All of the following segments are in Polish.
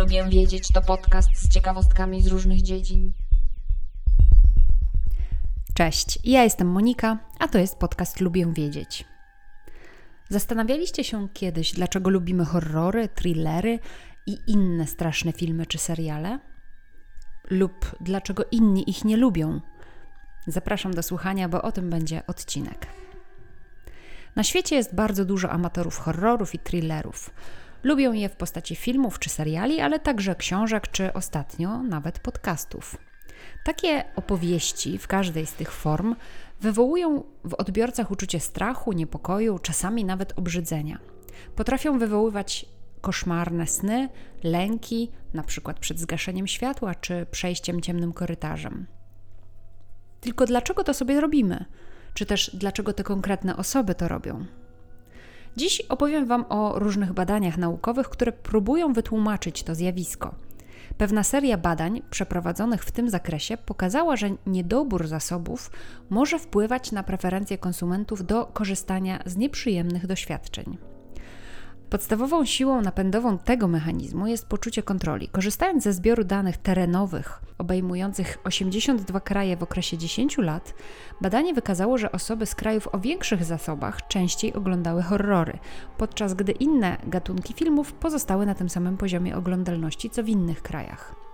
Lubię wiedzieć to podcast z ciekawostkami z różnych dziedzin. Cześć, ja jestem Monika, a to jest podcast Lubię wiedzieć. Zastanawialiście się kiedyś, dlaczego lubimy horrory, thrillery i inne straszne filmy czy seriale? Lub dlaczego inni ich nie lubią? Zapraszam do słuchania, bo o tym będzie odcinek. Na świecie jest bardzo dużo amatorów horrorów i thrillerów. Lubią je w postaci filmów czy seriali, ale także książek czy ostatnio nawet podcastów. Takie opowieści w każdej z tych form wywołują w odbiorcach uczucie strachu, niepokoju, czasami nawet obrzydzenia. Potrafią wywoływać koszmarne sny, lęki, na przykład przed zgaszeniem światła czy przejściem ciemnym korytarzem. Tylko dlaczego to sobie robimy? Czy też dlaczego te konkretne osoby to robią? Dziś opowiem Wam o różnych badaniach naukowych, które próbują wytłumaczyć to zjawisko. Pewna seria badań przeprowadzonych w tym zakresie pokazała, że niedobór zasobów może wpływać na preferencje konsumentów do korzystania z nieprzyjemnych doświadczeń. Podstawową siłą napędową tego mechanizmu jest poczucie kontroli. Korzystając ze zbioru danych terenowych obejmujących 82 kraje w okresie 10 lat, badanie wykazało, że osoby z krajów o większych zasobach częściej oglądały horrory, podczas gdy inne gatunki filmów pozostały na tym samym poziomie oglądalności co w innych krajach.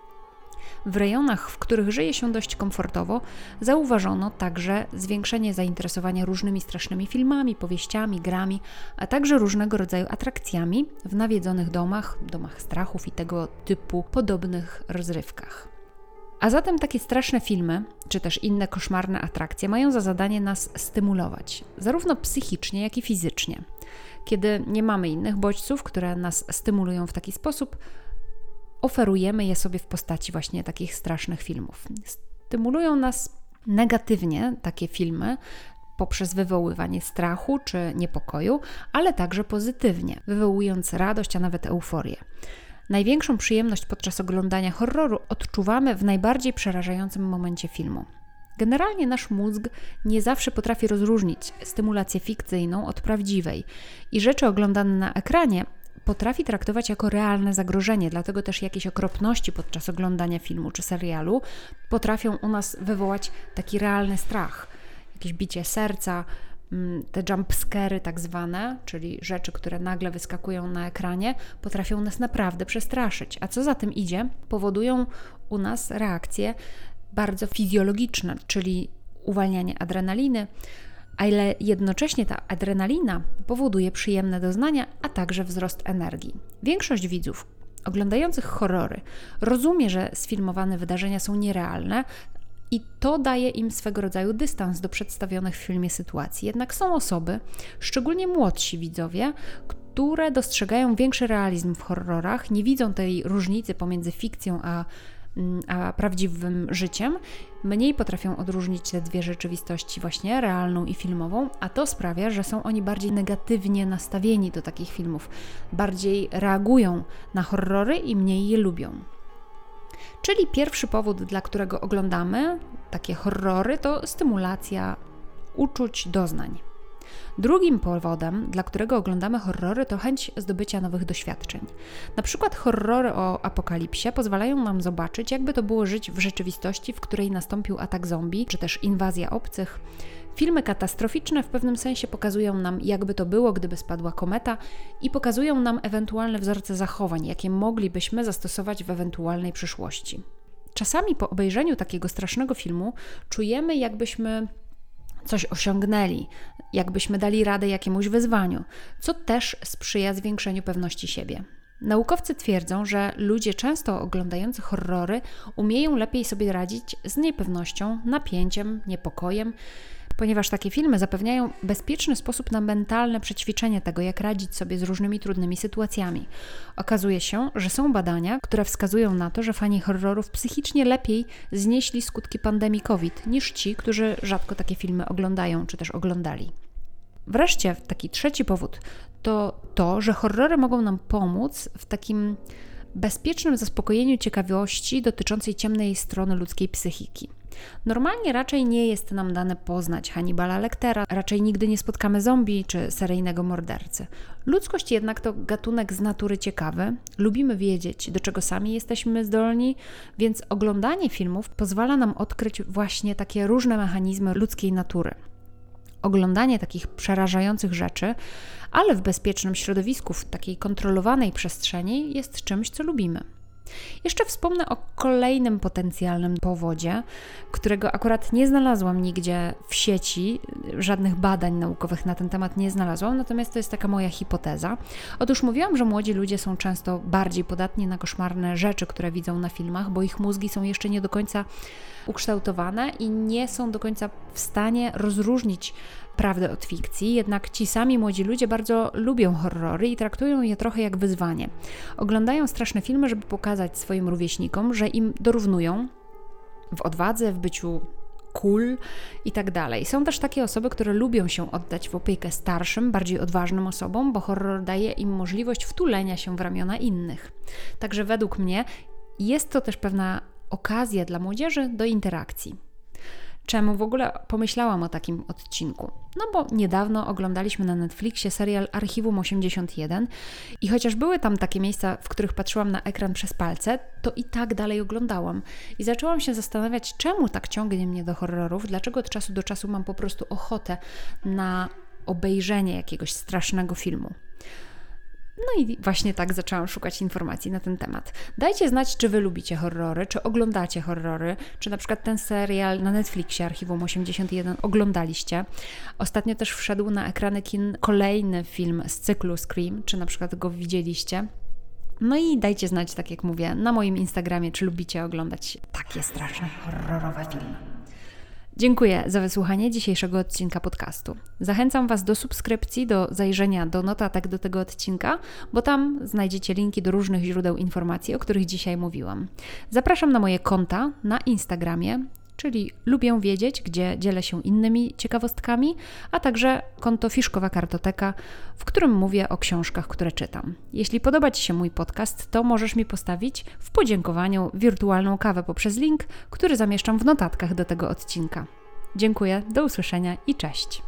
W rejonach, w których żyje się dość komfortowo, zauważono także zwiększenie zainteresowania różnymi strasznymi filmami, powieściami, grami, a także różnego rodzaju atrakcjami w nawiedzonych domach, domach strachów i tego typu podobnych rozrywkach. A zatem takie straszne filmy, czy też inne koszmarne atrakcje mają za zadanie nas stymulować, zarówno psychicznie, jak i fizycznie. Kiedy nie mamy innych bodźców, które nas stymulują w taki sposób, oferujemy je sobie w postaci właśnie takich strasznych filmów. Stymulują nas negatywnie takie filmy poprzez wywoływanie strachu czy niepokoju, ale także pozytywnie, wywołując radość, a nawet euforię. Największą przyjemność podczas oglądania horroru odczuwamy w najbardziej przerażającym momencie filmu. Generalnie nasz mózg nie zawsze potrafi rozróżnić stymulację fikcyjną od prawdziwej i rzeczy oglądane na ekranie potrafi traktować jako realne zagrożenie, dlatego też jakieś okropności podczas oglądania filmu czy serialu potrafią u nas wywołać taki realny strach, jakieś bicie serca, mm, te jumpscary tak zwane, czyli rzeczy, które nagle wyskakują na ekranie, potrafią nas naprawdę przestraszyć. A co za tym idzie, powodują u nas reakcje bardzo fizjologiczne, czyli uwalnianie adrenaliny, ale jednocześnie ta adrenalina powoduje przyjemne doznania, a także wzrost energii. Większość widzów oglądających horrory rozumie, że sfilmowane wydarzenia są nierealne, i to daje im swego rodzaju dystans do przedstawionych w filmie sytuacji. Jednak są osoby, szczególnie młodsi widzowie, które dostrzegają większy realizm w horrorach, nie widzą tej różnicy pomiędzy fikcją a a prawdziwym życiem, mniej potrafią odróżnić te dwie rzeczywistości, właśnie realną i filmową, a to sprawia, że są oni bardziej negatywnie nastawieni do takich filmów, bardziej reagują na horrory i mniej je lubią. Czyli pierwszy powód, dla którego oglądamy takie horrory, to stymulacja uczuć, doznań. Drugim powodem, dla którego oglądamy horrory, to chęć zdobycia nowych doświadczeń. Na przykład horrory o apokalipsie pozwalają nam zobaczyć, jakby to było żyć w rzeczywistości, w której nastąpił atak zombie, czy też inwazja obcych. Filmy katastroficzne w pewnym sensie pokazują nam, jakby to było, gdyby spadła kometa, i pokazują nam ewentualne wzorce zachowań, jakie moglibyśmy zastosować w ewentualnej przyszłości. Czasami po obejrzeniu takiego strasznego filmu czujemy, jakbyśmy coś osiągnęli, jakbyśmy dali radę jakiemuś wyzwaniu, co też sprzyja zwiększeniu pewności siebie. Naukowcy twierdzą, że ludzie często oglądający horrory umieją lepiej sobie radzić z niepewnością, napięciem, niepokojem ponieważ takie filmy zapewniają bezpieczny sposób na mentalne przećwiczenie tego, jak radzić sobie z różnymi trudnymi sytuacjami. Okazuje się, że są badania, które wskazują na to, że fani horrorów psychicznie lepiej znieśli skutki pandemii COVID niż ci, którzy rzadko takie filmy oglądają czy też oglądali. Wreszcie taki trzeci powód to to, że horrory mogą nam pomóc w takim bezpiecznym zaspokojeniu ciekawości dotyczącej ciemnej strony ludzkiej psychiki. Normalnie raczej nie jest nam dane poznać Hannibala Lectera, raczej nigdy nie spotkamy zombie czy seryjnego mordercy. Ludzkość jednak to gatunek z natury ciekawy, lubimy wiedzieć, do czego sami jesteśmy zdolni, więc oglądanie filmów pozwala nam odkryć właśnie takie różne mechanizmy ludzkiej natury. Oglądanie takich przerażających rzeczy, ale w bezpiecznym środowisku, w takiej kontrolowanej przestrzeni, jest czymś, co lubimy. Jeszcze wspomnę o kolejnym potencjalnym powodzie, którego akurat nie znalazłam nigdzie w sieci, żadnych badań naukowych na ten temat nie znalazłam, natomiast to jest taka moja hipoteza. Otóż mówiłam, że młodzi ludzie są często bardziej podatni na koszmarne rzeczy, które widzą na filmach, bo ich mózgi są jeszcze nie do końca ukształtowane i nie są do końca w stanie rozróżnić prawdę od fikcji, jednak ci sami młodzi ludzie bardzo lubią horrory i traktują je trochę jak wyzwanie. Oglądają straszne filmy, żeby pokazać swoim rówieśnikom, że im dorównują w odwadze, w byciu cool i tak dalej. Są też takie osoby, które lubią się oddać w opiekę starszym, bardziej odważnym osobom, bo horror daje im możliwość wtulenia się w ramiona innych. Także według mnie jest to też pewna okazja dla młodzieży do interakcji. Czemu w ogóle pomyślałam o takim odcinku? No bo niedawno oglądaliśmy na Netflixie serial Archiwum 81 i chociaż były tam takie miejsca, w których patrzyłam na ekran przez palce, to i tak dalej oglądałam. I zaczęłam się zastanawiać, czemu tak ciągnie mnie do horrorów, dlaczego od czasu do czasu mam po prostu ochotę na obejrzenie jakiegoś strasznego filmu. No i właśnie tak zaczęłam szukać informacji na ten temat. Dajcie znać, czy wy lubicie horrory, czy oglądacie horrory, czy na przykład ten serial na Netflixie Archiwum 81 oglądaliście. Ostatnio też wszedł na ekrany kin kolejny film z cyklu Scream, czy na przykład go widzieliście. No i dajcie znać, tak jak mówię, na moim Instagramie, czy lubicie oglądać takie straszne horrorowe filmy. Dziękuję za wysłuchanie dzisiejszego odcinka podcastu. Zachęcam Was do subskrypcji, do zajrzenia do notatek do tego odcinka, bo tam znajdziecie linki do różnych źródeł informacji, o których dzisiaj mówiłam. Zapraszam na moje konta na Instagramie czyli lubię wiedzieć, gdzie dzielę się innymi ciekawostkami, a także konto Fiszkowa Kartoteka, w którym mówię o książkach, które czytam. Jeśli podoba Ci się mój podcast, to możesz mi postawić w podziękowaniu wirtualną kawę poprzez link, który zamieszczam w notatkach do tego odcinka. Dziękuję, do usłyszenia i cześć.